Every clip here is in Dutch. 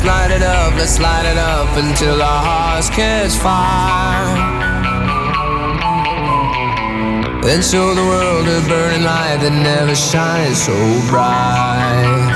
Let's light it up, let's light it up until our hearts catch fire. Then show the world a burning light that never shines so bright.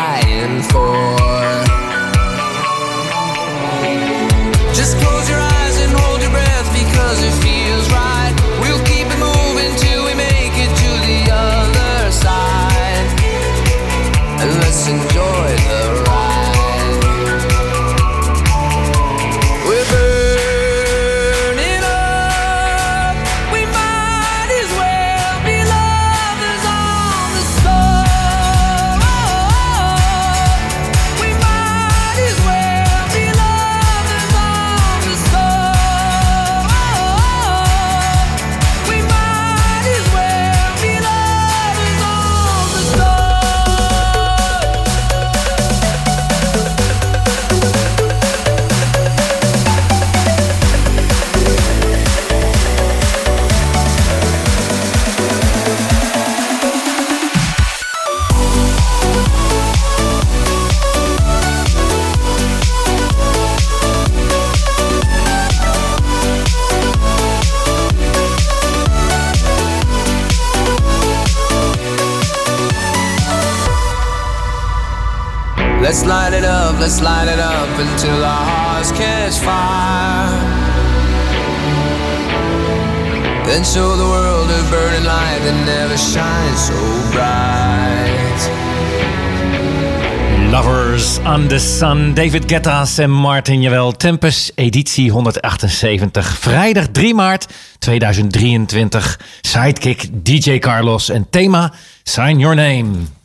Let's let's light it up until our hearts catch fire. Then show the world a burning light that never shines so bright. Lovers on the Sun, David Guetta en Martin, jawel, Tempest, editie 178, vrijdag 3 maart 2023. Sidekick DJ Carlos en thema Sign Your Name.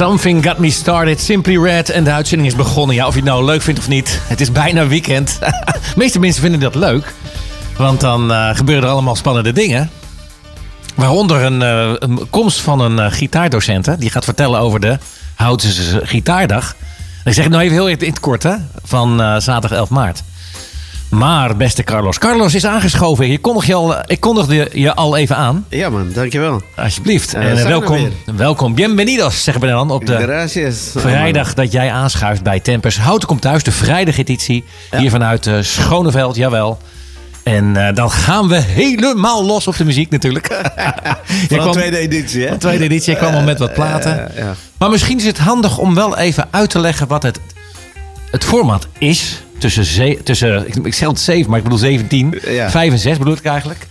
Something Got Me Started, Simply Red. En de uitzending is begonnen. Ja, of je het nou leuk vindt of niet. Het is bijna weekend. de meeste mensen vinden dat leuk. Want dan uh, gebeuren er allemaal spannende dingen. Waaronder een, een komst van een uh, gitaardocent. Die gaat vertellen over de Houtse Gitaardag. Ik zeg het nou even heel in het kort, hè? Van zaterdag 11 maart. Maar, beste Carlos. Carlos is aangeschoven. Je kondig je al, ik kondigde je al even aan. Ja man, dankjewel. Alsjeblieft. Uh, en welkom, welkom. Bienvenidos, zeggen we dan. Op de Gracias. vrijdag dat jij aanschuift bij Tempers. Houten komt thuis, de vrijdageditie. Ja. Hier vanuit uh, Schoneveld, jawel. En uh, dan gaan we helemaal los op de muziek natuurlijk. Van kwam, de tweede editie, hè? De tweede editie. Ik kwam al met wat platen. Ja. Maar misschien is het handig om wel even uit te leggen wat het, het format is tussen, ze, tussen ik, ik zeg het 7, maar ik bedoel 17, ja. 5 en 6 bedoel ik eigenlijk.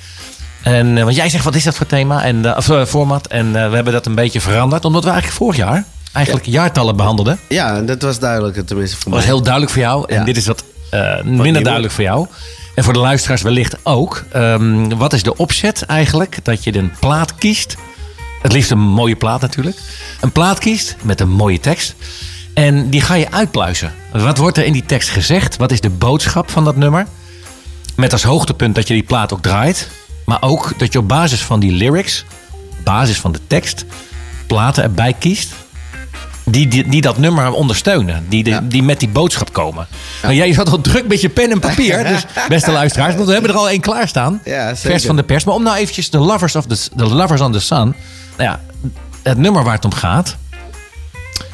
En, uh, want jij zegt, wat is dat voor thema en, uh, of uh, format? En we hebben dat een beetje veranderd, omdat we eigenlijk vorig jaar eigenlijk ja. jaartallen behandelden. Ja, dat was duidelijk, tenminste voor mij. Dat was heel duidelijk voor jou. En dit is wat minder duidelijk voor jou. En voor de luisteraars wellicht ook. Um, wat is de opzet eigenlijk? Dat je een plaat kiest. Het liefst een mooie plaat natuurlijk. Een plaat kiest met een mooie tekst. En die ga je uitpluizen. Wat wordt er in die tekst gezegd? Wat is de boodschap van dat nummer? Met als hoogtepunt dat je die plaat ook draait. Maar ook dat je op basis van die lyrics, basis van de tekst, platen erbij kiest. Die, die, die dat nummer ondersteunen. Die, de, ja. die met die boodschap komen. Ja. Nou, jij zat al druk met je pen en papier. dus beste luisteraars. Want we hebben er al één klaarstaan. Ja, vers van de pers. Maar om nou eventjes de Lovers, of the, the lovers on the Sun. Nou ja, het nummer waar het om gaat.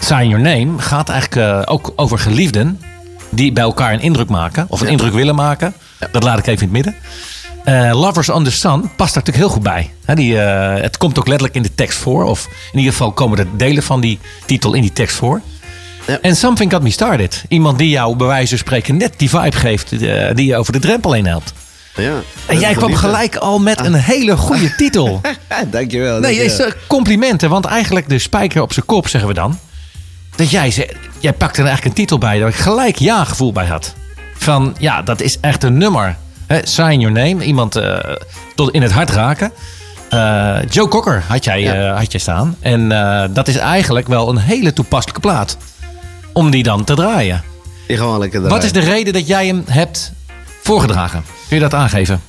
Sign Your Name gaat eigenlijk uh, ook over geliefden die bij elkaar een indruk maken. Of een ja. indruk willen maken. Ja. Dat laat ik even in het midden. Uh, Lovers on the Sun past daar natuurlijk heel goed bij. He, die, uh, het komt ook letterlijk in de tekst voor. Of in ieder geval komen er delen van die titel in die tekst voor. En ja. Something Got Me Started. Iemand die jou bij wijze van spreken net die vibe geeft uh, die je over de drempel heen helpt. Ja, en jij kwam gelijk al met ah. een hele goede titel. dankjewel. Nee, dankjewel. Is, complimenten. Want eigenlijk de spijker op zijn kop, zeggen we dan. Dat jij, ze, jij pakte er eigenlijk een titel bij waar ik gelijk ja-gevoel bij had. Van ja, dat is echt een nummer. He, sign your name. Iemand uh, tot in het hart raken. Uh, Joe Cocker had jij, ja. uh, had jij staan. En dat is eigenlijk wel een hele toepasselijke plaat. Om die dan te draaien. Die gewoon lekker draaien. Wat is de reden dat jij hem hebt voorgedragen? Kun je dat aangeven?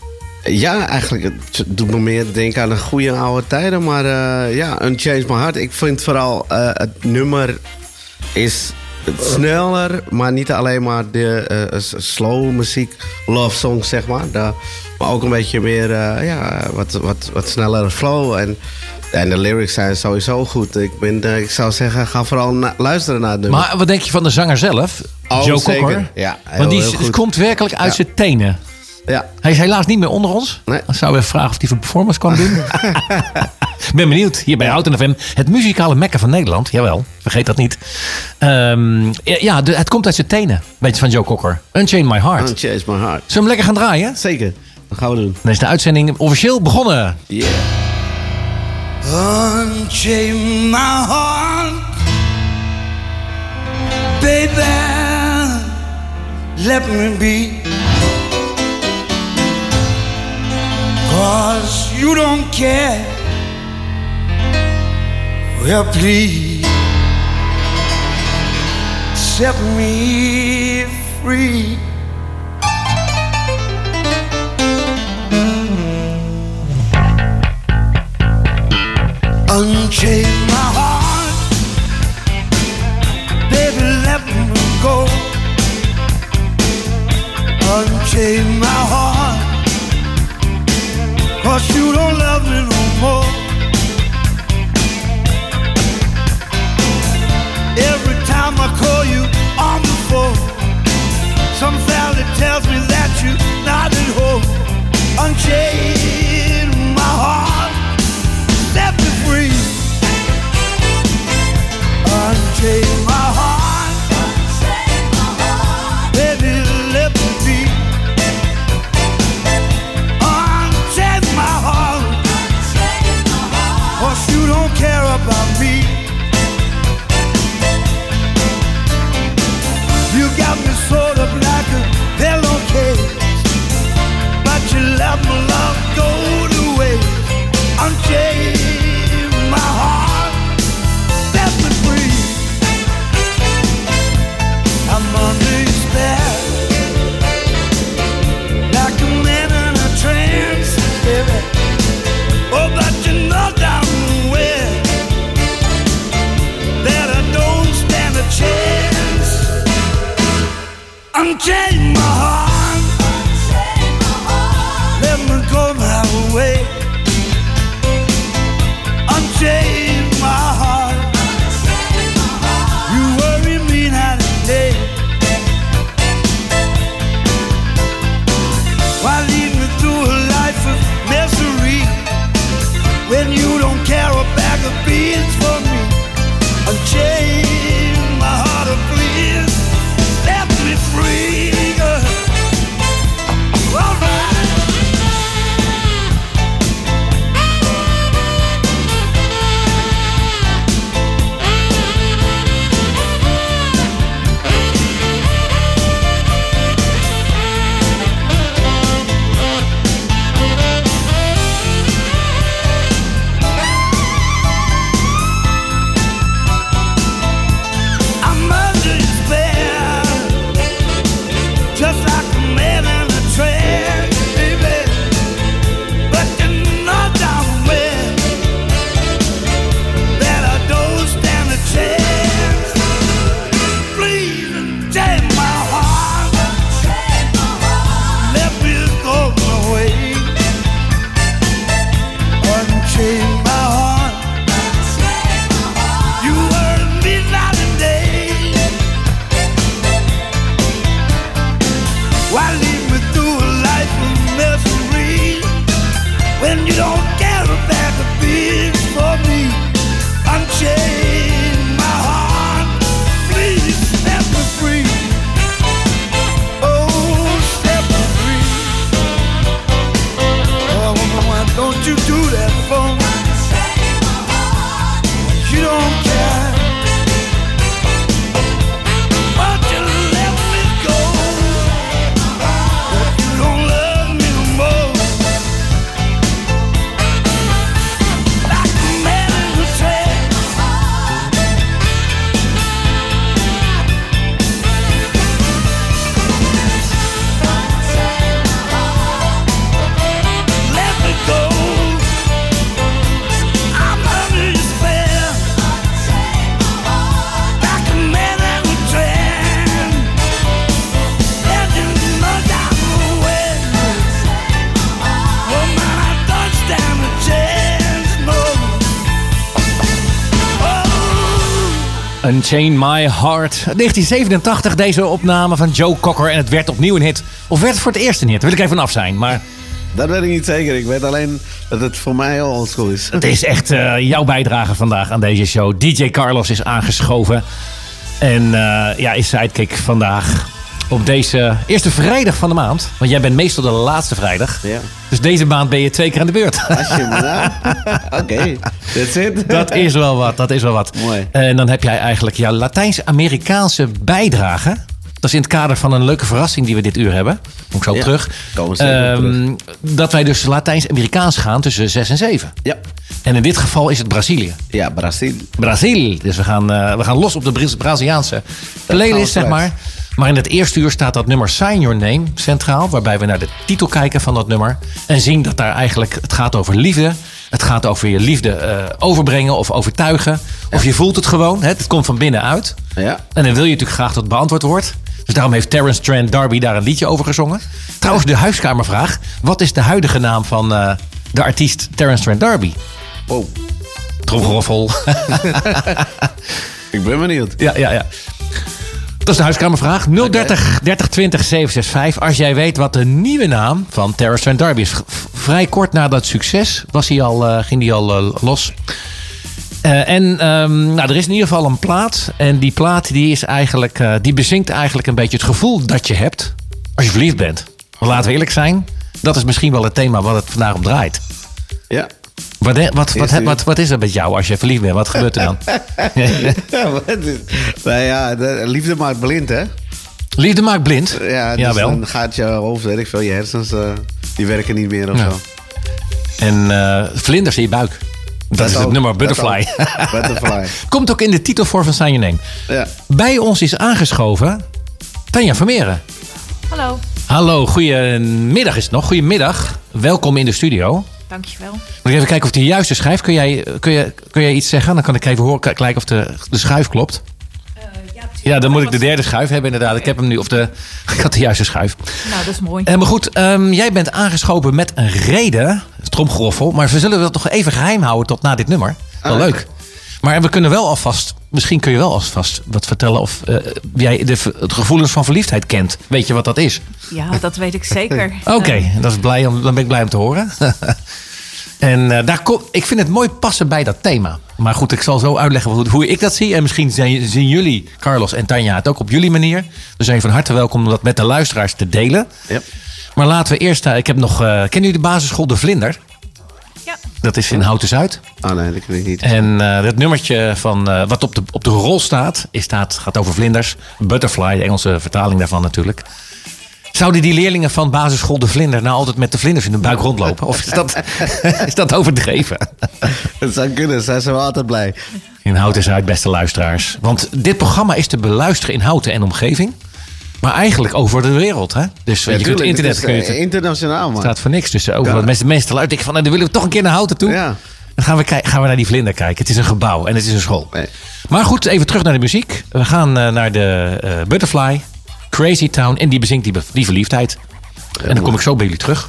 Ja, eigenlijk het doet me meer denken aan de goede oude tijden. Maar uh, ja, Unchanged My Heart. Ik vind vooral uh, het nummer is sneller, maar niet alleen maar de uh, slow muziek, love songs zeg maar. De, maar ook een beetje meer, ja, wat, wat, wat snellere flow. En, en de lyrics zijn sowieso goed. Ik, ben, ik zou zeggen, ga vooral na, luisteren naar het nummer. Maar wat denk je van de zanger zelf? Oh, Joe zeker. Cocker? Ja, heel, Want die heel goed. komt werkelijk uit ja. zijn tenen. Ja. Hij is helaas niet meer onder ons. Nee. Dan zouden we vragen of hij voor performance kan doen. ben benieuwd. Hier bij Houten FM. Het muzikale mekken van Nederland. Jawel, vergeet dat niet. Um, ja, de, het komt uit zijn tenen. Beetje van Joe Cocker. Unchain My Heart. Unchain My Heart. Zullen we hem lekker gaan draaien? Zeker. Dat gaan we doen. Dan is de uitzending officieel begonnen. Yeah. Unchain my heart Baby Let me be Cause you don't care. Well, please set me free. Unchain my heart, baby, let me go. Unchain my heart. Cause you don't love me no more. Every time I call you on the phone, some valley tells me that you're not at home. Unchain my heart, set me free. Unchain my heart, about. You got me like a pillowcase, but you let my love go to waste unchanged. Unchain my heart. Unchain My Heart. 1987, deze opname van Joe Cocker. En het werd opnieuw een hit. Of werd het voor het eerst een hit? Daar wil ik even af zijn. Maar Dat weet ik niet zeker. Ik weet alleen dat het voor mij al oldschool is. het is echt eh, jouw bijdrage vandaag aan deze show. DJ Carlos is aangeschoven. En eh, ja, is sidekick vandaag. Op deze eerste vrijdag van de maand. Want jij bent meestal de laatste vrijdag. Ja. Dus deze maand ben je twee keer aan de beurt. Oké, that's it. Dat is wel wat, dat is wel wat. Mooi. En dan heb jij eigenlijk jouw Latijns-Amerikaanse bijdrage. Dat is in het kader van een leuke verrassing die we dit uur hebben. Kom ik zo Ja, terug. komen Ehm, dat wij dus Latijns-Amerikaans gaan tussen 6 en 7. Ja. En in dit geval is het Brazilië. Ja, Brazil. Brazil. Dus we gaan, eh, we gaan los op de Bra- Braziliaanse playlist, zeg maar. Maar in het eerste uur staat dat nummer Sign Your Name centraal. Waarbij we naar de titel kijken van dat nummer. En zien dat daar eigenlijk, het gaat over liefde. Het gaat over je liefde eh, overbrengen of overtuigen. Of je voelt het gewoon. Hè? Het komt van binnenuit. Ja. En dan wil je natuurlijk graag dat het beantwoord wordt. Dus daarom heeft Terence Trent D'Arby daar een liedje over gezongen. Trouwens, de huiskamervraag. Wat is de huidige naam van eh, de artiest Terence Trent D'Arby? Wow. Tromgeroffel. Ik ben benieuwd. Ja, ja, ja. Dat is de huiskamervraag. 030 30 20 765. Als jij weet wat de nieuwe naam van Terrence Trent D'Arby is. Vrij kort na dat succes was hij al, eh, ging hij al eh, los. Eh, en ehm, nou, er is in ieder geval een plaat. En die plaat die is eigenlijk, die bezinkt eigenlijk een beetje het gevoel dat je hebt als je verliefd bent. Want laten we eerlijk zijn. Dat is misschien wel het thema wat het vandaag om draait. Ja. Wat, wat, wat, wat, wat, wat is er met jou als je verliefd bent? Wat gebeurt er dan? ja wat is, nou ja, de liefde maakt blind, hè? Liefde maakt blind. Ja, dus Jawel. dan gaat je hoofd, weet ik veel, je hersens, eh, die werken niet meer of Ja. zo. En eh, vlinders in je buik. Dat, is het nummer Butterfly. ook. Butterfly. Komt ook in de titel voor van Sign Your Name. Ja. Bij ons is aangeschoven Tanja Vermeeren. Hallo, Hallo, goedemiddag is het nog. Goedemiddag. Welkom in de studio. Dankjewel. Moet ik even kijken of de juiste schijf. Kun jij, kun, je, kun jij iets zeggen? Dan kan ik even horen, kijken of de, de schuif klopt. ja, Ja, dan moet ik de derde schuif hebben inderdaad. Ik heb hem nu, of de, ik had de juiste schuif. Nou, dat is mooi. Eh, maar goed, ehm, jij bent aangeschoven met een reden, tromgeroffel. Maar we zullen dat toch even geheim houden tot na dit nummer. Wel Ah, leuk. Maar we kunnen wel alvast, misschien kun je wel alvast wat vertellen of eh, jij de, het gevoelens van verliefdheid kent. Weet je wat dat is? Ja, dat weet ik zeker. Oké, dat is blij om, dan ben ik blij om te horen. en eh, daar kom, ik vind het mooi passen bij dat thema. Maar goed, ik zal zo uitleggen hoe, hoe ik dat zie. En misschien zijn, zien jullie, Carlos en Tanja, het ook op jullie manier. Dus zijn van harte welkom om dat met de luisteraars te delen. Yep. Maar laten we eerst, eh, ik heb nog, eh kennen jullie de basisschool De Vlinder? Ja. Dat is in Houten Zuid. Oh nee, dat weet ik niet. En eh dat nummertje van, eh, wat op de, op de rol staat, is staat, gaat over vlinders. Butterfly, de Engelse vertaling daarvan natuurlijk. Zouden die leerlingen van basisschool De Vlinder nou altijd met de vlinders in de buik rondlopen? Of is dat, is dat overdreven? Het zou kunnen, zijn ze wel altijd blij. In Houten Zuid, beste luisteraars. Want dit programma is te beluisteren in Houten en omgeving. Maar eigenlijk over de wereld. Hè? Dus je kunt tuurlijk, internet het kun is, het- eh, internationaal, man. staat voor niks. Dus overal Ja. mensen, mensen te luisteren. denken van, nou, dan willen we toch een keer naar Houten toe. Ja. Dan gaan we, gaan we naar die vlinder kijken. Het is een gebouw en het is een school. Nee. Maar goed, even terug naar de muziek. We gaan eh, naar de eh, Butterfly, Crazy Town. En die bezingt die, die verliefdheid. En dan kom ik zo bij jullie terug.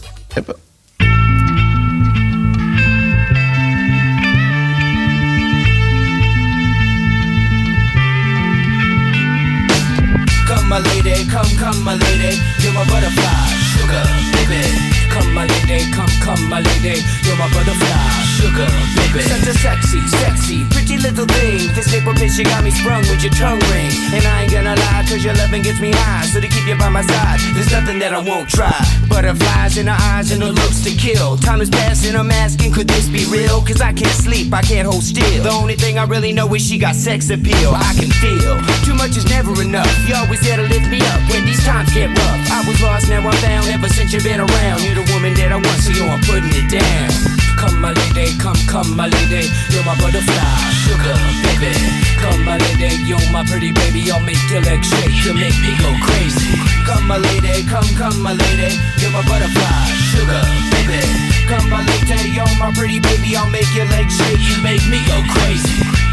Come, come my lady, you're my butterfly, sugar, baby. Come my lady, come, come my lady, you're my butterfly, sugar, baby. Such a sexy, sexy, pretty little thing. This paper bitch, you got me sprung with your tongue ring. And I ain't gonna lie, cause your loving gets me high. So to keep you by my side, there's nothing that I won't try. Butterflies in her eyes and her looks to kill. Time is passing, I'm asking, could this be real? Cause I can't sleep, I can't hold still. The only thing I really know is she got sex appeal. I can feel too much is never enough. You always there to lift me up when these times get rough. I was lost, now I'm found. Ever since you've been around, you're the woman that I want, so yo, I'm putting it down. Come, my lady, come, come, my lady. You're my butterfly, sugar, baby. Come, my lady, you're my pretty baby. I'll make your legs shake, you make me go crazy. Come, my lady, come, come, my lady. You're my butterfly, sugar, baby. Come, my lady, you're my pretty baby. I'll make your legs shake, you make me go crazy.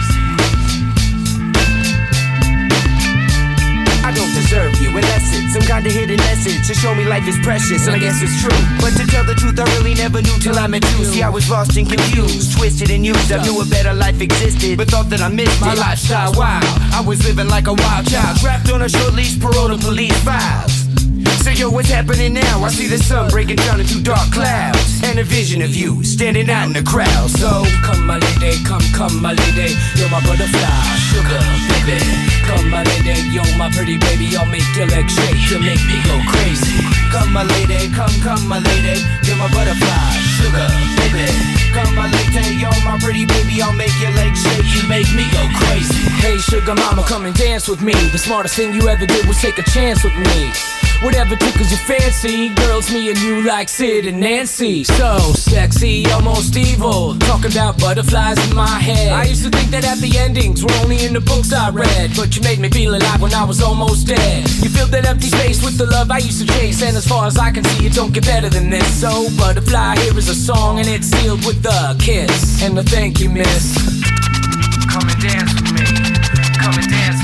I don't deserve you unless it's some kind of hidden message to show me life is precious, and I guess it's true. But to tell the truth, I really never knew till I met you. See, I was lost and confused, twisted and used. I knew a better life existed, but thought that I missed my lifestyle. Wow, I was living like a wild child, trapped on a short leash, parole to police files. So yo, what's happening now? I see the sun breaking down into dark clouds And a vision of you standing out in the crowd. So come my lady, come, come my lady You're my butterfly, sugar, baby. Come my lady, you're my pretty baby I'll make your legs shake, you make me go crazy. Come my lady, come, come my lady You're my butterfly, sugar, baby. Come my lady, you're my pretty baby I'll make your legs shake, you make me go crazy. Hey sugar mama, come and dance with me. The smartest thing you ever did was take a chance with me Whatever tickles your fancy, girls, me and you like Sid and Nancy. So sexy, almost evil. Talking about butterflies in my head. I used to think that happy endings were only in the books I read. But you made me feel alive when I was almost dead. You filled that empty space with the love I used to chase. And as far as I can see, it don't get better than this. So, Butterfly, here is a song, and it's sealed with a kiss. And a thank you, miss. Come and dance with me. Come and dance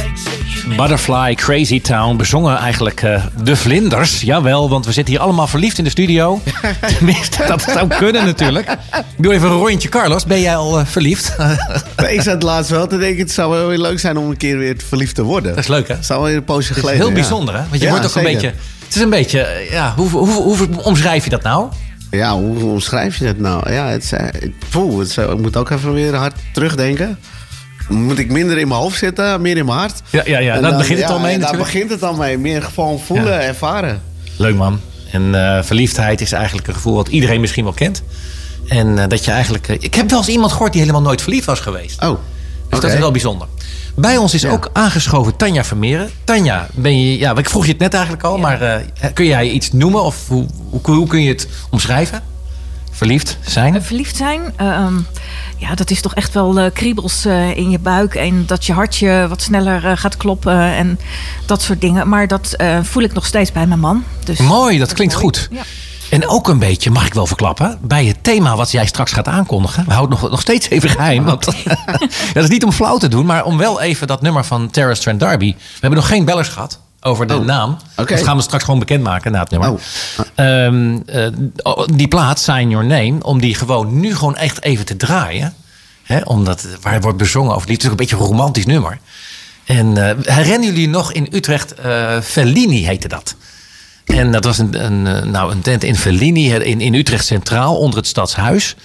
Butterfly, Crazy Town bezongen eigenlijk eh, de vlinders. Jawel, want we zitten hier allemaal verliefd in de studio. Tenminste, dat zou kunnen natuurlijk. Ik doe even een rondje. Carlos, ben jij al eh, verliefd? Ik zat laatst wel te denken, het zou wel weer leuk zijn om een keer weer verliefd te worden. Dat is leuk, hè? Het zou wel weer een poosje Het geleden. heel ja. bijzonder, hè? Want je Ja, wordt ook een beetje... Het is een beetje... eh, Ja, hoe, hoe, hoe omschrijf je dat nou? Ja, hoe, omschrijf je dat nou? Ja, het, is, het, is, ik moet ook even weer hard terugdenken. Moet ik minder in mijn hoofd zitten, meer in mijn hart? Ja, ja, ja. Daar dan- begint het ja, al mee Daar begint het al mee. Meer gewoon voelen, Ja. ervaren. Leuk, man. En eh, verliefdheid is eigenlijk een gevoel wat iedereen misschien wel kent. En eh, dat je eigenlijk... eh, ik heb wel eens iemand gehoord die helemaal nooit verliefd was geweest. Oh, Dus dat is wel bijzonder. Bij ons is Ja. ook aangeschoven Tanja Vermeeren. Tanja, ben je, ja, ik vroeg je het net eigenlijk al, maar kun jij iets noemen of hoe, hoe, hoe kun je het omschrijven? Verliefd zijn? Verliefd zijn, ehm, ja, dat is toch echt wel eh, kriebels eh, in je buik. En dat je hartje wat sneller eh, gaat kloppen en dat soort dingen. Maar dat eh, voel ik nog steeds bij mijn man. Dus Mooi, dat klinkt mooi. goed. Ja. En ook een beetje, mag ik wel verklappen, bij het thema wat jij straks gaat aankondigen. We houden nog, nog steeds even geheim. Want dat is niet om flauw te doen, maar om wel even dat nummer van Terrace Trent D'Arby. We hebben nog geen bellers gehad over de Oh, naam. oké. Dat gaan we straks gewoon bekendmaken na het nummer. Oh. Ehm, eh, oh, die plaat, Sign Your Name, om die gewoon nu gewoon echt even te draaien. Hè, omdat, waar wordt bezongen over, het is een beetje een romantisch nummer. En eh, herinneren jullie nog in Utrecht, eh Fellini heette dat. En dat was een, een, nou, een tent in Fellini, in, in Utrecht Centraal, onder het stadshuis.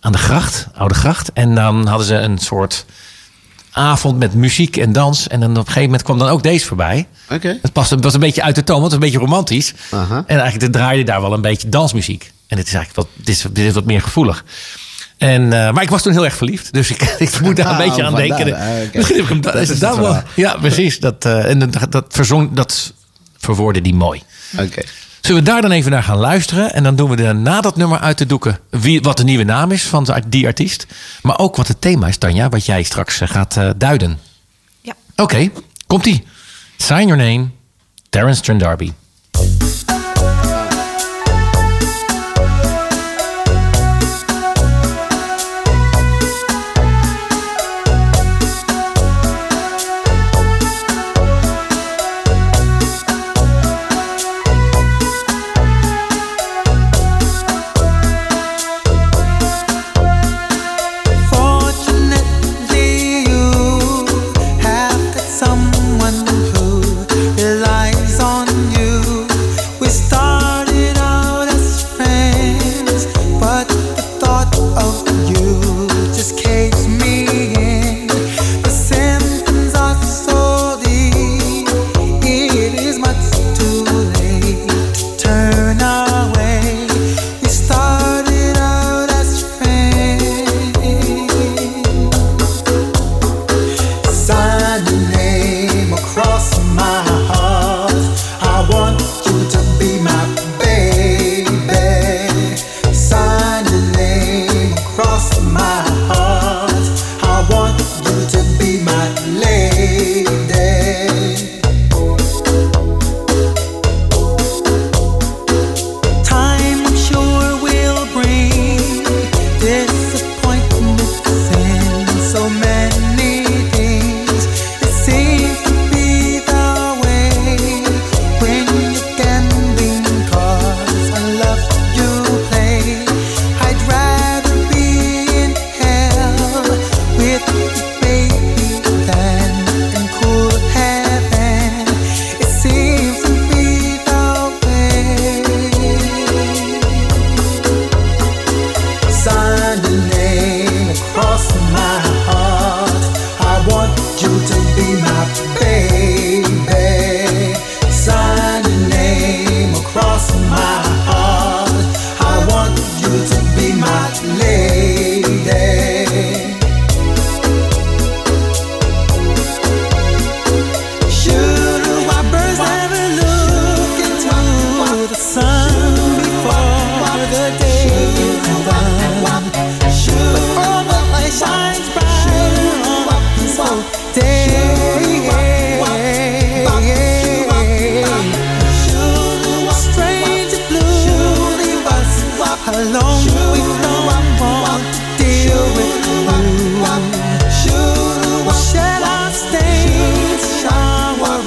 Aan de gracht, Oude Gracht. En dan hadden ze een soort avond met muziek en dans. En dan op een gegeven moment kwam dan ook deze voorbij. Oké. Het past, was een beetje uit de toon, want het was een beetje romantisch. Aha. En eigenlijk draaide daar wel een beetje dansmuziek. En dit is eigenlijk wat, dit is, dit is wat meer gevoelig. En, eh, maar ik was toen heel erg verliefd. Dus ik, ik moet daar een Ah, beetje aan denken. Ah, Dat is wel. Ja, precies. Dat, eh, en dat, dat, verzong, dat verwoordde die mooi. Oké. Zullen we daar dan even naar gaan luisteren? En dan doen we er na dat nummer uit te doeken wie, wat de nieuwe naam is van die artiest. Maar ook wat het thema is, Tanja, wat jij straks eh, gaat eh, duiden. Ja. Oké, komt-ie. Sign Your Name, Terence Trent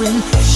room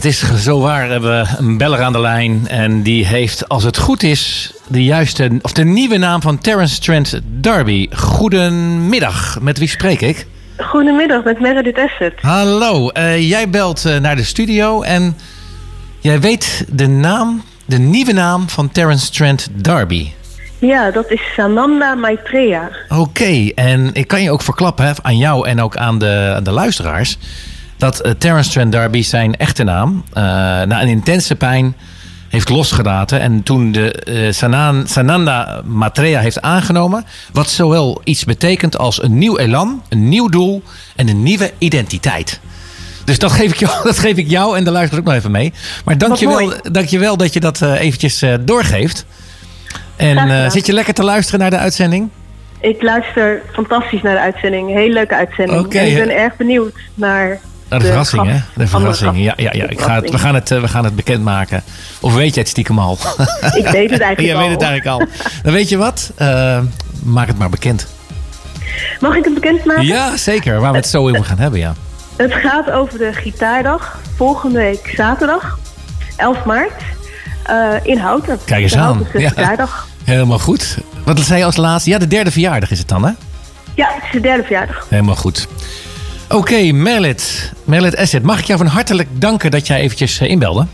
Het is zo waar. We hebben een beller aan de lijn. En die heeft, als het goed is, de juiste, of de nieuwe naam van Terence Trent Darby. Goedemiddag, met wie spreek ik? Goedemiddag, met Meredith Asset. Hallo, eh, jij belt eh, naar de studio en jij weet de naam, de nieuwe naam van Terence Trent Darby. Ja, dat is Sananda Maitreya. Oké, en ik kan je ook verklappen hè, aan jou en ook aan de, aan de luisteraars... dat eh, Terence Trent D'Arby zijn echte naam eh, na een intense pijn heeft losgelaten. En toen de eh, Sanan- Sananda Maitreya heeft aangenomen... wat zowel iets betekent als een nieuw elan, een nieuw doel en een nieuwe identiteit. Dus dat geef ik jou, dat geef ik jou en de luisteraars ook nog even mee. Maar dank je, wel, mooi. dank je wel dat je dat eventjes doorgeeft. En zit je lekker te luisteren naar de uitzending? Ik luister fantastisch naar de uitzending. Hele leuke uitzending. En ik ben erg benieuwd naar... De, verrassing, hè? De verrassing. Ja, ja, ja. Ik ga het, we, gaan het, eh, we gaan het bekendmaken. Of weet je het stiekem al? Ik weet het eigenlijk Jij al. weet het eigenlijk al. Dan weet je wat? Eh, maak het maar bekend. Mag ik het bekendmaken? Ja, zeker. Waar we het zo over gaan hebben, ja. Het gaat over de gitaardag. Volgende week zaterdag, 11 maart. eh, in Houten. Kijk eens aan. Ja. gitaardag. Helemaal goed. Wat zei je als laatste? Ja, de derde verjaardag is het dan, hè? Ja, het is de derde verjaardag. Helemaal goed. Oké, Merlit. Merlit Asset. Mag ik jou van hartelijk danken dat jij eventjes eh, inbelde?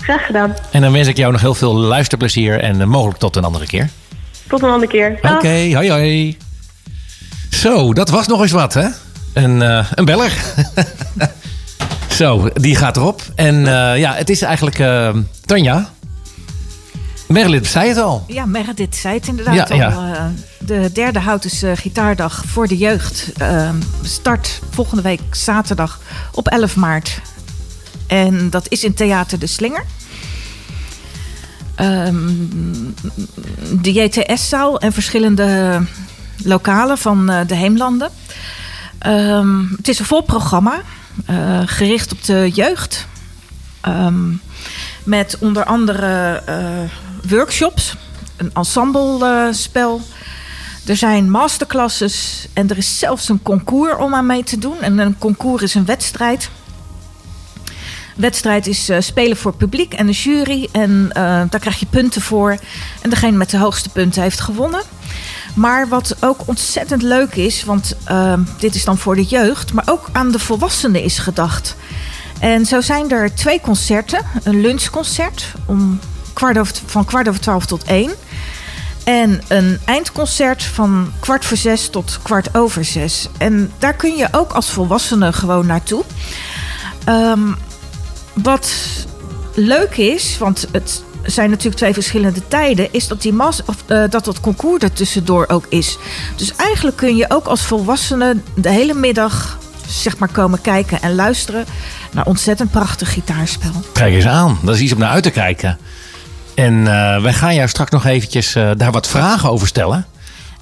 Graag gedaan. En dan wens ik jou nog heel veel luisterplezier en eh, mogelijk tot een andere keer. Tot een andere keer. Oké, hoi hoi. Zo, dat was nog eens wat, hè? Een, eh, een beller. Zo, die gaat erop. En ja, het is eigenlijk eh, Tanja. Merlit zei het al. Ja, Meredith zei het inderdaad Ja, al. ja. eh, de derde Houtense gitaardag voor de jeugd eh, start volgende week zaterdag op 11 maart. En dat is in Theater de Slinger. Ehm, de JTS-zaal en verschillende lokalen van eh, de Heemlanden. Ehm, het is een vol programma, eh, gericht op de jeugd. Ehm, met onder andere eh, workshops, een ensemblespel. er zijn masterclasses en er is zelfs een concours om aan mee te doen. En een concours is een wedstrijd. Wedstrijd is eh, spelen voor publiek en de jury. En eh, daar krijg je punten voor. En degene met de hoogste punten heeft gewonnen. Maar wat ook ontzettend leuk is, want eh, dit is dan voor de jeugd, maar ook aan de volwassenen is gedacht. En zo zijn er twee concerten. Een lunchconcert om kwart over, van kwart over twaalf tot één. En een eindconcert van kwart voor zes tot kwart over zes. En daar kun je ook als volwassene gewoon naartoe. Ehm, wat leuk is, want het zijn natuurlijk twee verschillende tijden, is dat, die mas of, eh, dat dat concours er tussendoor ook is. Dus eigenlijk kun je ook als volwassene de hele middag zeg maar komen kijken en luisteren naar ontzettend prachtig gitaarspel. Kijk eens aan. Dat is iets om naar uit te kijken. En eh, wij gaan jou straks nog eventjes eh, daar wat vragen over stellen.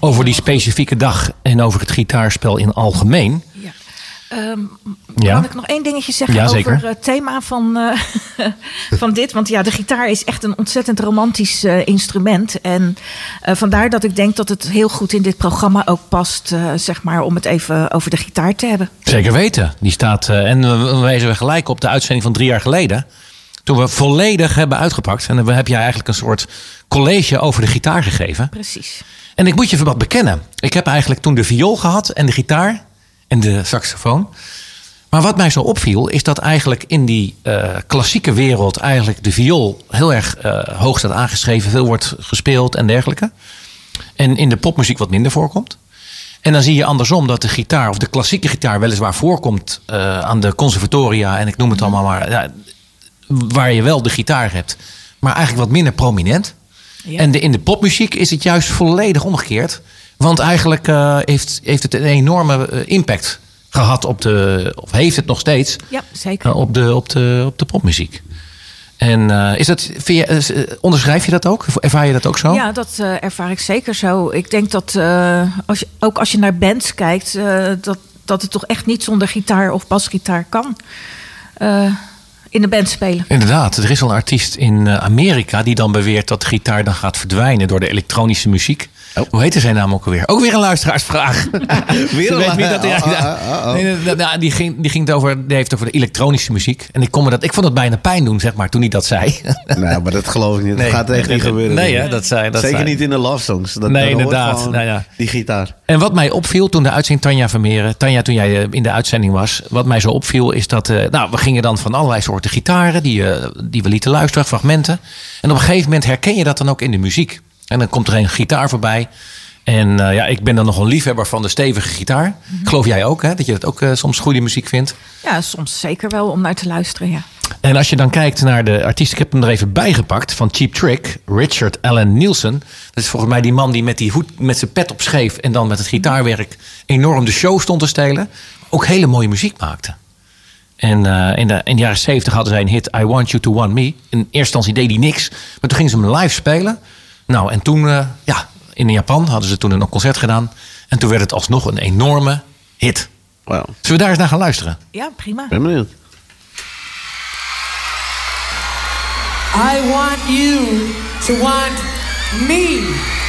Over die specifieke dag en over het gitaarspel in algemeen. Ja. Ehm, Ja. Kan ik nog één dingetje zeggen Ja, over het thema van, eh, van dit? Want ja, de gitaar is echt een ontzettend romantisch instrument. En vandaar dat ik denk dat het heel goed in dit programma ook past, zeg maar, om het even over de gitaar te hebben. Zeker weten. Die staat, en we we wijzen we gelijk op de uitzending van drie jaar geleden. Toen we volledig hebben uitgepakt. En dan heb jij eigenlijk een soort college over de gitaar gegeven. Precies. En ik moet je wat bekennen. Ik heb eigenlijk toen de viool gehad en de gitaar en de saxofoon. Maar wat mij zo opviel is dat eigenlijk in die eh, klassieke wereld eigenlijk de viool heel erg eh, hoog staat aangeschreven, veel wordt gespeeld en dergelijke. En in de popmuziek wat minder voorkomt. En dan zie je andersom dat de gitaar of de klassieke gitaar weliswaar voorkomt eh, aan de conservatoria en ik noem het allemaal maar. Ja, waar je wel de gitaar hebt, maar eigenlijk wat minder prominent. Ja. En de, in de popmuziek is het juist volledig omgekeerd. Want eigenlijk eh, heeft, heeft het een enorme eh, impact gehad op de. of heeft het nog steeds. Ja, zeker. eh, op, de, op, de, op de popmuziek. En is dat, vind je, onderschrijf je dat ook? Ervaar je dat ook zo? Ja, dat ervaar ik zeker zo. Ik denk dat als je, ook als je naar bands kijkt, dat, dat het toch echt niet zonder gitaar of basgitaar kan. In de band spelen. Inderdaad, er is al een artiest in eh, Amerika die dan beweert dat gitaar dan gaat verdwijnen door de elektronische muziek. Oh. Hoe heette zijn naam ook alweer? Ook weer een luisteraarsvraag. Weer een weet wie dat oh, oh. Nee, nou, die, ging, die, ging het over, die heeft het over de elektronische muziek. En ik, kon me dat, ik vond het bijna pijn doen, zeg maar, toen hij dat zei. Nou, maar dat geloof ik niet. Nee, dat gaat echt niet gebeuren. nee, hè, dat zei- dat Zeker zei- niet in de love songs. Dat, Nee, inderdaad. Nou ja. Die gitaar. En wat mij opviel toen de uitzending Tanja Vermeeren, Tanja, toen jij eh, in de uitzending was, wat mij zo opviel is dat, eh, nou, we gingen dan van allerlei soorten gitaren die, eh, die we lieten luisteren, fragmenten. En op een gegeven moment herken je dat dan ook in de muziek. En dan komt er een gitaar voorbij. En eh, ja, ik ben dan nog een liefhebber van de stevige gitaar. Geloof jij ook, hè? Dat je dat ook eh, soms goede muziek vindt. Ja, soms zeker wel om naar te luisteren, ja. En als je dan kijkt naar de artiest, ik heb hem er even bijgepakt van Cheap Trick, Richard Allen Nielsen. Dat is volgens mij die man die met die hoed, met zijn pet op scheef en dan met het gitaarwerk enorm de show stond te stelen. Ook hele mooie muziek maakte. En eh, in, de, in de jaren 70 hadden zij een hit I Want You To Want Me. In eerste instantie deed hij niks, maar toen gingen ze hem live spelen. Nou, en toen, eh, ja, in Japan hadden ze toen een concert gedaan. En toen werd het alsnog een enorme hit. Wow. Zullen we daar eens naar gaan luisteren? Ja, prima. Ben benieuwd. I want you to want me.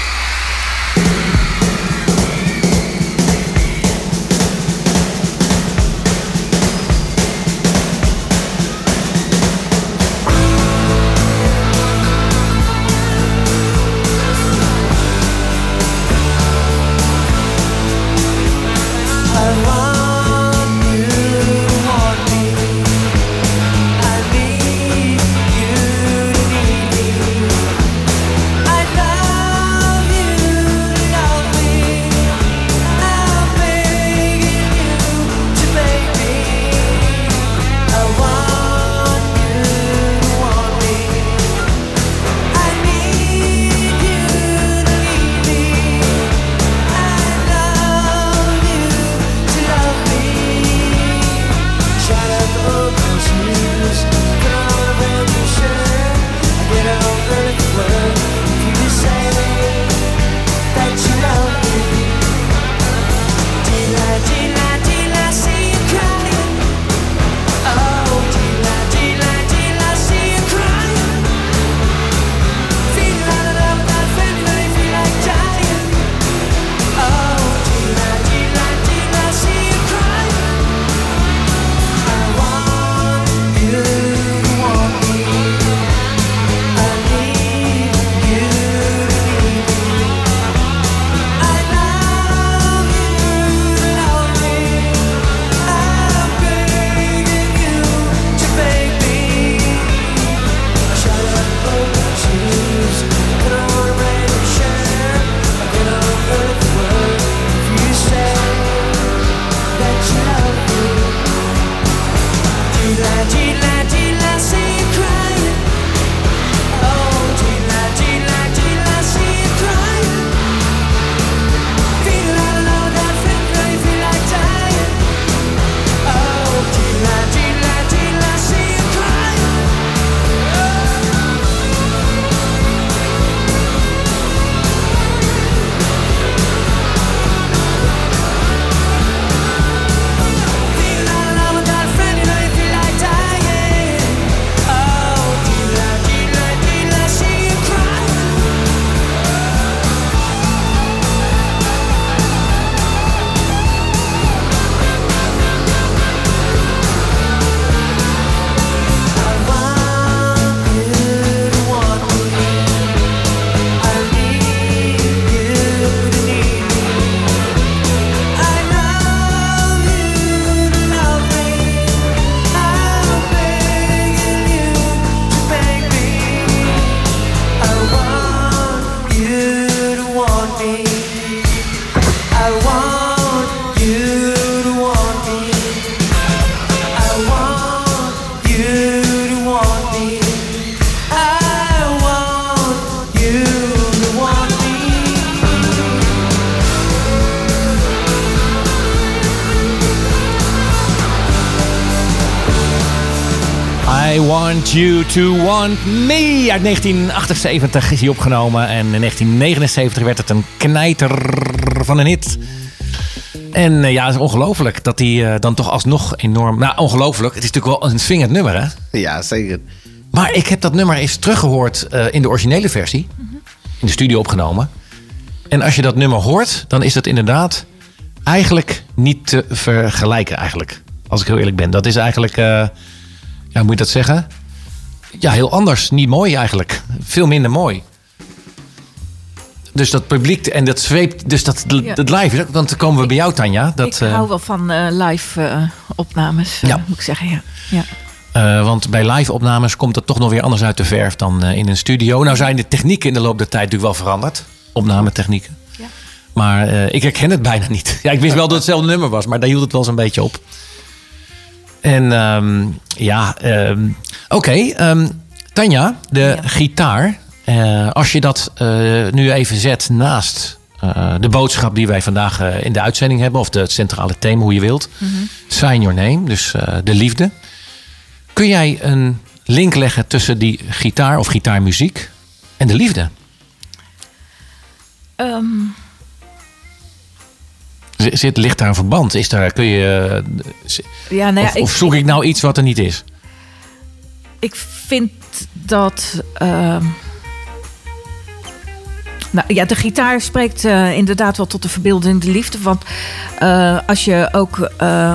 You To Want Me. Uit 1978 is hij opgenomen. En in 1979 werd het een knijter van een hit. En eh, ja, het is ongelooflijk dat hij eh, dan toch alsnog enorm... Nou, ongelooflijk. Het is natuurlijk wel een swingend nummer, hè? Ja, zeker. Maar ik heb dat nummer eens teruggehoord eh, in de originele versie. In de studio opgenomen. En als je dat nummer hoort, dan is dat inderdaad eigenlijk niet te vergelijken eigenlijk. Als ik heel eerlijk ben. Dat is eigenlijk, ja, hoe moet je dat zeggen? Ja, heel anders. Niet mooi eigenlijk. Veel minder mooi. Dus dat publiek en dat zweept, dus dat, Ja. dat live, want dan komen we bij jou Tanja. Dat, ik eh, hou wel van eh, live eh, opnames, eh, moet ik zeggen. Ja. Ja. Eh, want bij live-opnames komt het toch nog weer anders uit de verf dan eh, in een studio. Nou zijn de technieken in de loop der tijd natuurlijk wel veranderd. Opnametechnieken. Ja. Maar eh, ik herken het bijna niet. Ja, ik wist wel dat het hetzelfde nummer was, maar daar hield het wel eens een beetje op. En ehm, ja, ehm, oké. ehm, Tanja, de Ja. gitaar. eh, als je dat eh, nu even zet naast eh, de boodschap die wij vandaag in de uitzending hebben, of de, het centrale thema, hoe je wilt. Sign your name, dus de liefde. Kun jij een link leggen tussen die gitaar of gitaarmuziek en de liefde? Z- Zit, ligt daar een verband? Is daar, kun je, eh, ja, nou ja, of, of zoek ik nou iets wat er niet is? ik vind dat. ehm, nou ja, de gitaar spreekt eh, inderdaad wel tot de verbeeldende liefde. Want eh, als je ook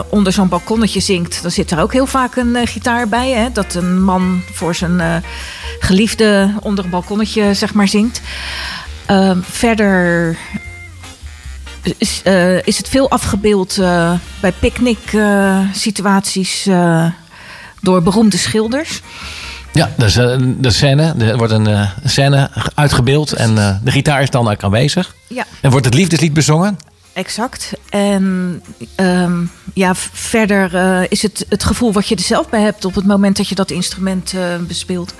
onder zo'n balkonnetje zingt, dan zit er ook heel vaak een gitaar bij. Hè? Dat een man voor zijn geliefde onder een balkonnetje, zeg maar, zingt. Ehm, verder is, eh, is het veel afgebeeld eh, bij picknick-situaties eh, door beroemde schilders. Ja, dus, de scène, er wordt een scène uitgebeeld en de gitaar is dan ook aanwezig. Ja. En wordt het liefdeslied bezongen? Exact. En ehm, ja, verder is het het gevoel wat je er zelf bij hebt op het moment dat je dat instrument bespeelt.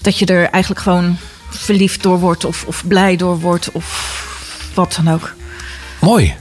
Dat je er eigenlijk gewoon verliefd door wordt of, of blij door wordt of wat dan ook. Mooi.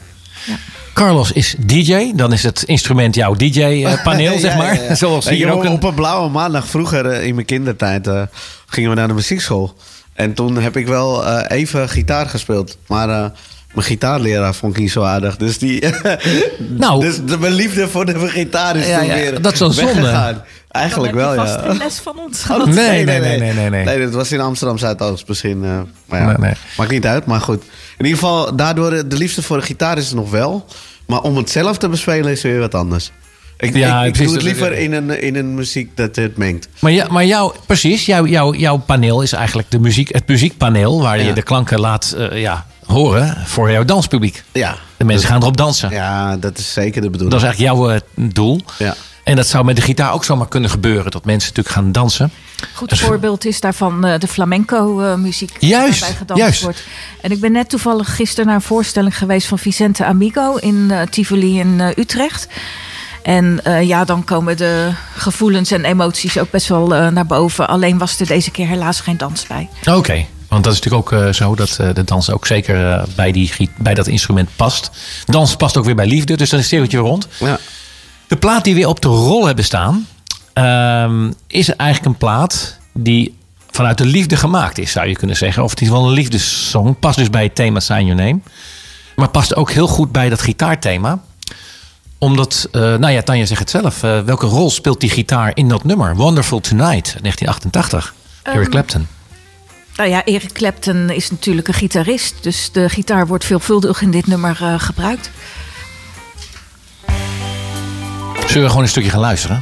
Ja. Carlos is DJ, dan is het instrument jouw DJ-paneel, zeg Ja, maar. ja, ja. Zoals hier ook op- een... Op een blauwe maandag vroeger eh, in mijn kindertijd eh, gingen we naar de muziekschool. En toen heb ik wel eh, even gitaar gespeeld. Maar eh, mijn gitaarleraar vond ik niet zo aardig. Dus, die, Nou. dus de, mijn liefde voor de gitaar is Ja, toen ja, weer dat is wel zonde. Eigenlijk wel, ja. een les van ons Oh, gehad. Nee, nee, nee, nee, nee, nee. Nee, dat was in Amsterdam Zuidoost misschien. eh, maar ja, Nee, nee. maakt niet uit. Maar goed. In ieder geval, daardoor de liefde voor de gitaar is er nog wel. Maar om het zelf te bespelen is weer wat anders. Ik, Ja, ik, doe het liever in een, in een muziek dat het mengt. Maar, ja, maar jou, precies, jouw jouw jouw paneel is eigenlijk de muziek, het muziekpaneel... waar je de klanken laat eh, ja, horen voor jouw danspubliek. Ja. De mensen gaan erop dansen. Ja, dat is zeker de Dat bedoeling. is eigenlijk jouw eh, doel. Ja. En dat zou met de gitaar ook zomaar kunnen gebeuren. Dat mensen natuurlijk gaan dansen. Goed voorbeeld is daarvan eh, de flamenco-muziek. Juist, Waarbij gedanst juist. wordt. En ik ben net toevallig gisteren naar een voorstelling geweest van Vicente Amigo in eh, Tivoli in eh, Utrecht. En eh, ja, dan komen de gevoelens en emoties ook best wel eh, naar boven. Alleen was er deze keer helaas geen dans bij. Oké. Want dat is natuurlijk ook eh, zo dat eh, de dans ook zeker eh, bij, die, bij dat instrument past. Dans past ook weer bij liefde, dus dan is het weer rond. Ja. De plaat die we op de rol hebben staan, ehm, is eigenlijk een plaat die vanuit de liefde gemaakt is, zou je kunnen zeggen. Of het is wel een liefdessong. Past dus bij het thema Sign Your Name. Maar past ook heel goed bij dat gitaarthema. Omdat, eh, nou ja, Tanja zegt het zelf. eh, welke rol speelt die gitaar in dat nummer? Wonderful Tonight, 1988. Eric Ehm, Clapton. Nou ja, Eric Clapton is natuurlijk een gitarist. Dus de gitaar wordt veelvuldig in dit nummer eh, gebruikt. Zullen we gewoon een stukje gaan luisteren?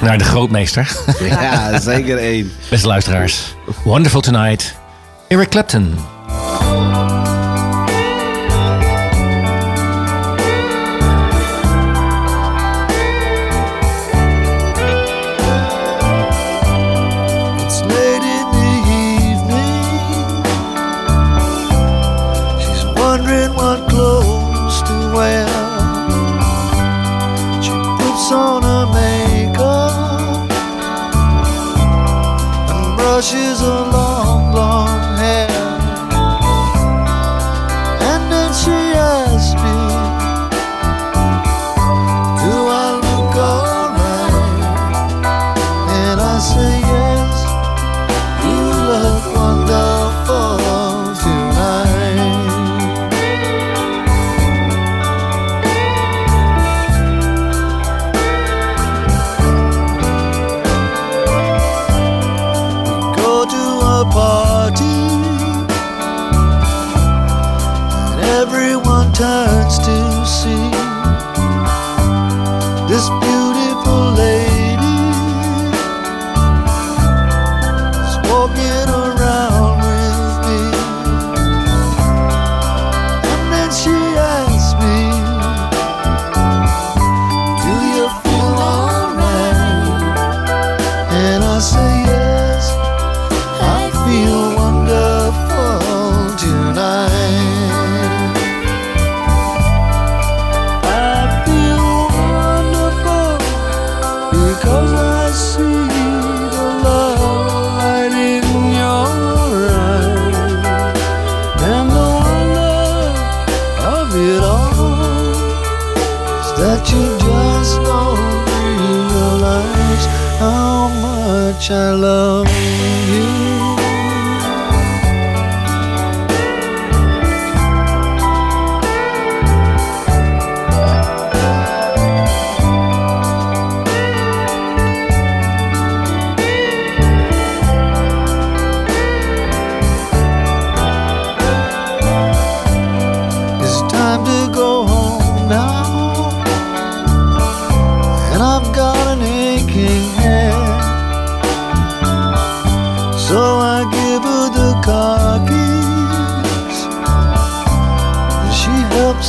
Naar de grootmeester. ja, zeker één. Beste luisteraars. Wonderful Tonight. Eric Clapton.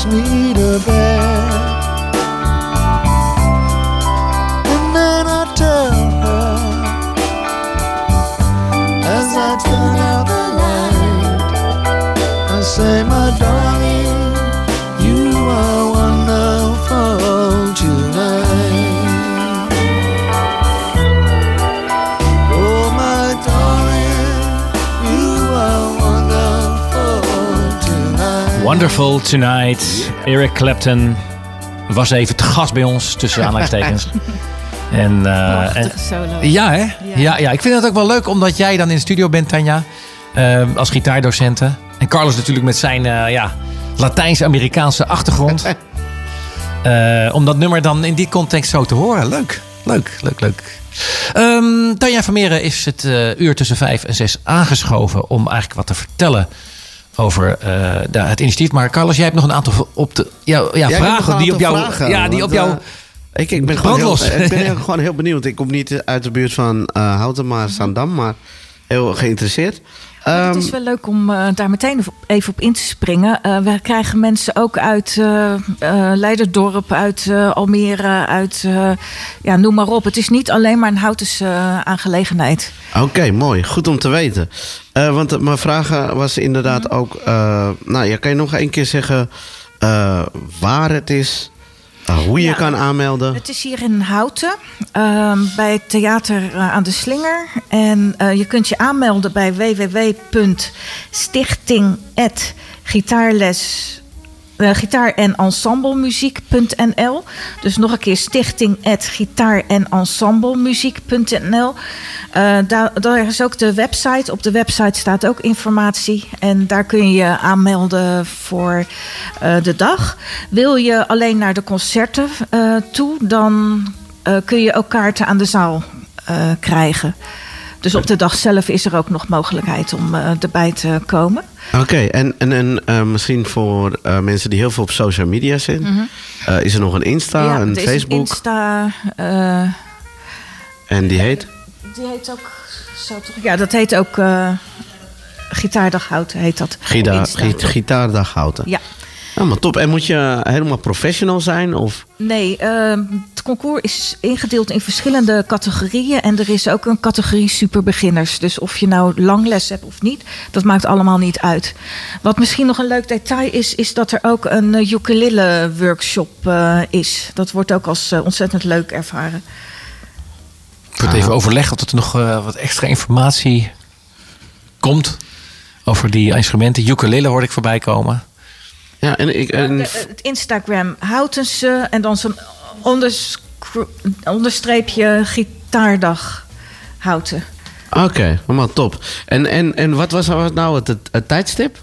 Me Wonderful Tonight. Eric Clapton was even te gast bij ons, tussen aanhalingstekens. En, eh, en- solo. ja, hè? Ja. Ja, ik vind het ook wel leuk omdat jij dan in de studio bent, Tanja. eh, als gitaardocenten. En Carlos natuurlijk met zijn eh, ja, Latijns-Amerikaanse achtergrond. Om dat nummer dan in die context zo te horen. Leuk, leuk, leuk, leuk. Ehm, Tanja Vermeeren is het uur tussen vijf en zes aangeschoven om eigenlijk wat te vertellen over eh, het initiatief. Maar Carlos, jij hebt nog een aantal op de, ja, ja, vragen die op jou, ja, die op jou eh, ik, ik ben gewoon heel, brandlos. ik ben heel- gewoon heel benieuwd. Ik kom niet uit de buurt van eh Houten, maar Zandam, maar heel geïnteresseerd. Maar het Ehm, is wel leuk om eh, daar meteen even op in te springen. Eh, we krijgen mensen ook uit eh, Leiderdorp, uit Almere, uit ja, noem maar op. Het is niet alleen maar een Houtense eh, aangelegenheid. Oké, mooi. Goed om te weten. Want mijn vraag was inderdaad Mhm. ook... nou ja, kan je nog één keer zeggen waar het is? Eh, hoe je Ja, kan aanmelden? Het is hier in Houten, ehm, bij het Theater eh, aan de Slinger. En eh, je kunt je aanmelden bij www.stichting.gitaarles... eh, gitaar- en ensemblemuziek.nl. Dus nog een keer stichting gitaar- en ensemblemuziek.nl. Eh, daar, daar is ook de website. Op de website staat ook informatie. En daar kun je je aanmelden voor eh, de dag. Wil je alleen naar de concerten toe, dan kun je ook kaarten aan de zaal krijgen. Dus op de dag zelf is er ook nog mogelijkheid om eh, erbij te komen. Oké, en, en, en eh, misschien voor eh, mensen die heel veel op social media zijn... Mhm. is er nog een Insta, een er is Facebook? Een Insta, en die heet? die heet ook zo toch? Ja, dat heet ook Gitaardag Houten heet dat. Gita, Insta. Gita- Gitaardag Houten. Ja. Helemaal top. En moet je helemaal professional zijn? Of? Nee, ehm, het concours is ingedeeld in verschillende categorieën. En er is ook een categorie superbeginners. Dus of je nou langles hebt of niet, dat maakt allemaal niet uit. Wat misschien nog een leuk detail is, is dat er ook een uh, ukulele workshop eh, is. Dat wordt ook als eh, ontzettend leuk ervaren. Ik word even overleggen of er nog eh, wat extra informatie komt over die instrumenten. Ukulele hoorde ik voorbij komen. Ja, en ik... En... De- het Instagram Houtense en dan zo'n onderscro- onderstreepje gitaardag Houten. Oké, helemaal top. En, en, en wat was nou het, het, het tijdstip?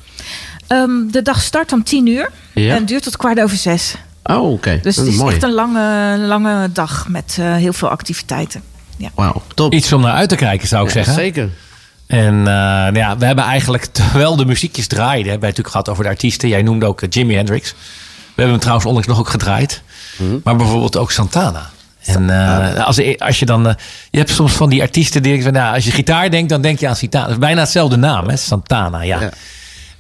Ehm, de dag start om 10 uur Ja. en duurt tot kwart over zes. Oh, oké. Dus Dat het is mooi. echt een lange, lange dag met eh, heel veel activiteiten. Ja. Wauw, top. Iets om naar uit te kijken, zou ik Ja, zeggen. Zeker. En eh, nou ja, we hebben eigenlijk, terwijl de muziekjes draaiden, hebben wij natuurlijk gehad over de artiesten. Jij noemde ook eh, Jimi Hendrix. We hebben hem trouwens onlangs nog ook gedraaid. Maar bijvoorbeeld ook Santana. En eh, als, als je dan, eh, je hebt soms van die artiesten die nou, als je gitaar denkt, dan denk je aan Santana. Bijna hetzelfde naam, hè? Santana, ja. Ja.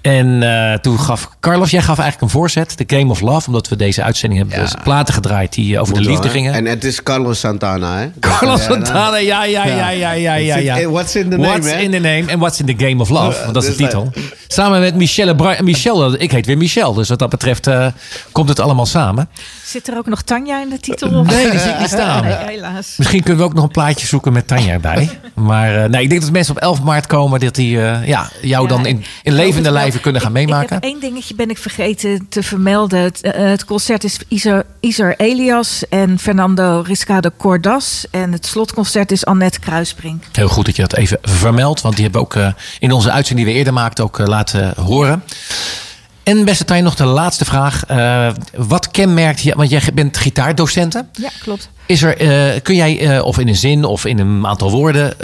En eh, toen gaf Carlos, jij gaf eigenlijk een voorzet, de Game of Love, omdat we deze uitzending hebben Ja. dus platen gedraaid die eh, over de Moet liefde gingen. En het is Carlos Santana, hè? Carlos Santana, ja, ja, ja, ja, ja, ja. in- what's in the name, What's in the name and what's in the game of love. Want dat is de dus titel. Samen met Michelle Bra Michelle, ik heet weer Michel. Dus wat dat betreft eh, komt het allemaal samen. Zit er ook nog Tanja in de titel? Of? Nee, die zie ik niet staan. Nee, helaas. Misschien kunnen we ook nog een plaatje zoeken met Tanja erbij. Maar eh, nee, ik denk dat mensen op 11 maart komen. Dat die eh, ja, jou Ja, dan in, in levende ik- lijven kunnen gaan ik- meemaken. Ik heb één dingetje ben ik vergeten te vermelden. Het, eh, het concert is Isar, Isar Elias en Fernando Riscado Cordas. En het slotconcert is Annette Kruisbrink. Heel goed dat je dat even vermeldt. Want die hebben we ook eh, in onze uitzending die we eerder maakten ook eh, laten horen. En beste Tanja, nog de laatste vraag. Eh, wat kenmerkt je, want jij bent gitaardocenten. Ja, klopt. Is er, eh, kun jij eh, of in een zin of in een aantal woorden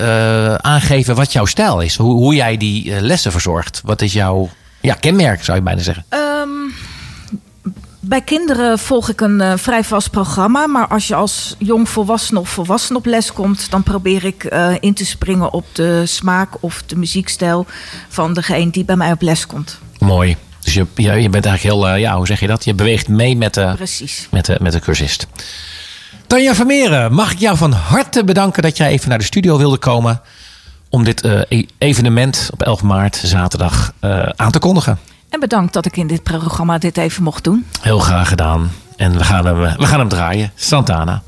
aangeven wat jouw stijl is? Hoe, hoe jij die lessen verzorgt? Wat is jouw ja, kenmerk, zou je bijna zeggen? Ehm, bij kinderen volg ik een vrij vast programma. Maar als je als jong volwassene of volwassene op les komt, dan probeer ik in te springen op de smaak of de muziekstijl van degene die bij mij op les komt. Mooi. Dus je, je, je bent eigenlijk heel, eh, ja, hoe zeg je dat? Je beweegt mee met de, Precies. met de, met de cursist. Tanja Vermeeren, mag ik jou van harte bedanken dat jij even naar de studio wilde komen. Om dit eh, e- evenement op 11 maart, zaterdag, eh, aan te kondigen. En bedankt dat ik in dit programma dit even mocht doen. Heel graag gedaan. En we gaan hem, we gaan hem draaien. Santana.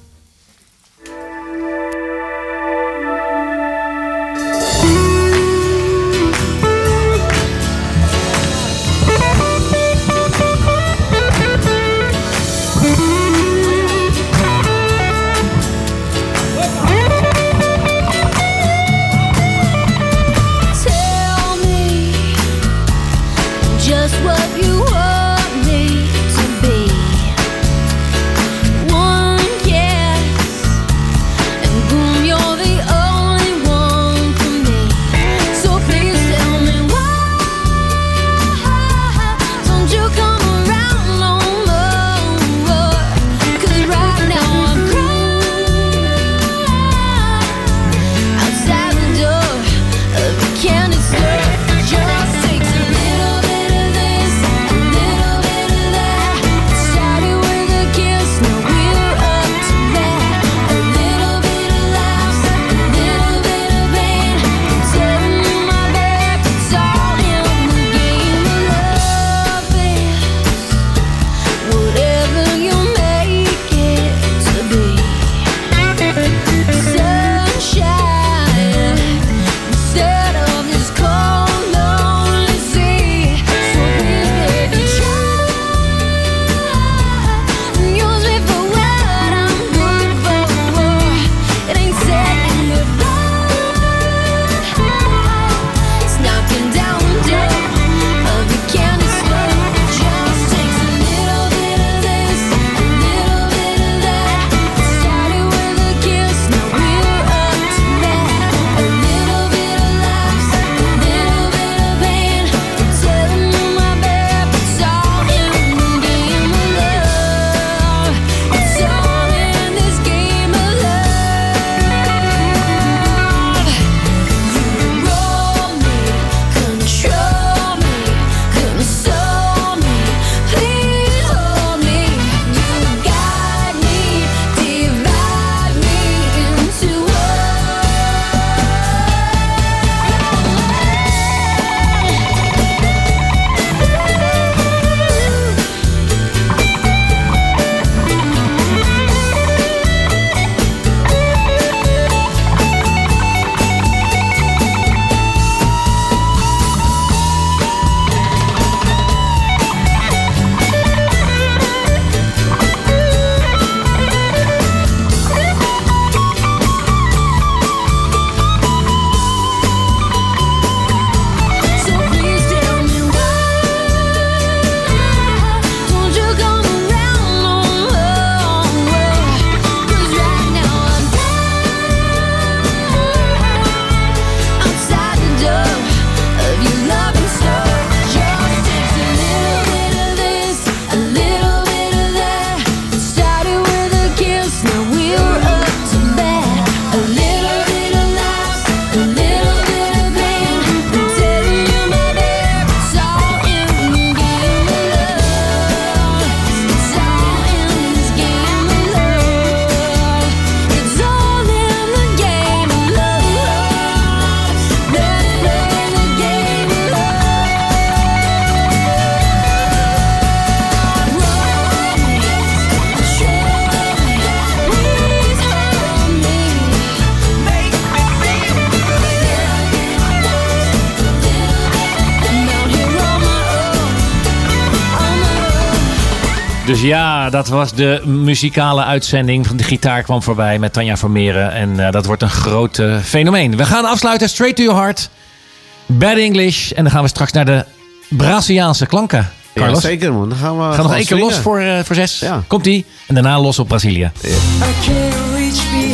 Ja, dat was de muzikale uitzending. Van de gitaar kwam voorbij met Tanja Vermeeren. En eh, dat wordt een groot eh, fenomeen. We gaan afsluiten. Straight to your heart. Bad English. En dan gaan we straks naar de Braziliaanse klanken. Ja, Carlos. zeker man. Dan gaan we Ga nog één keer los voor, eh, voor zes. Ja. Komt-ie. En daarna los op Brazilië. I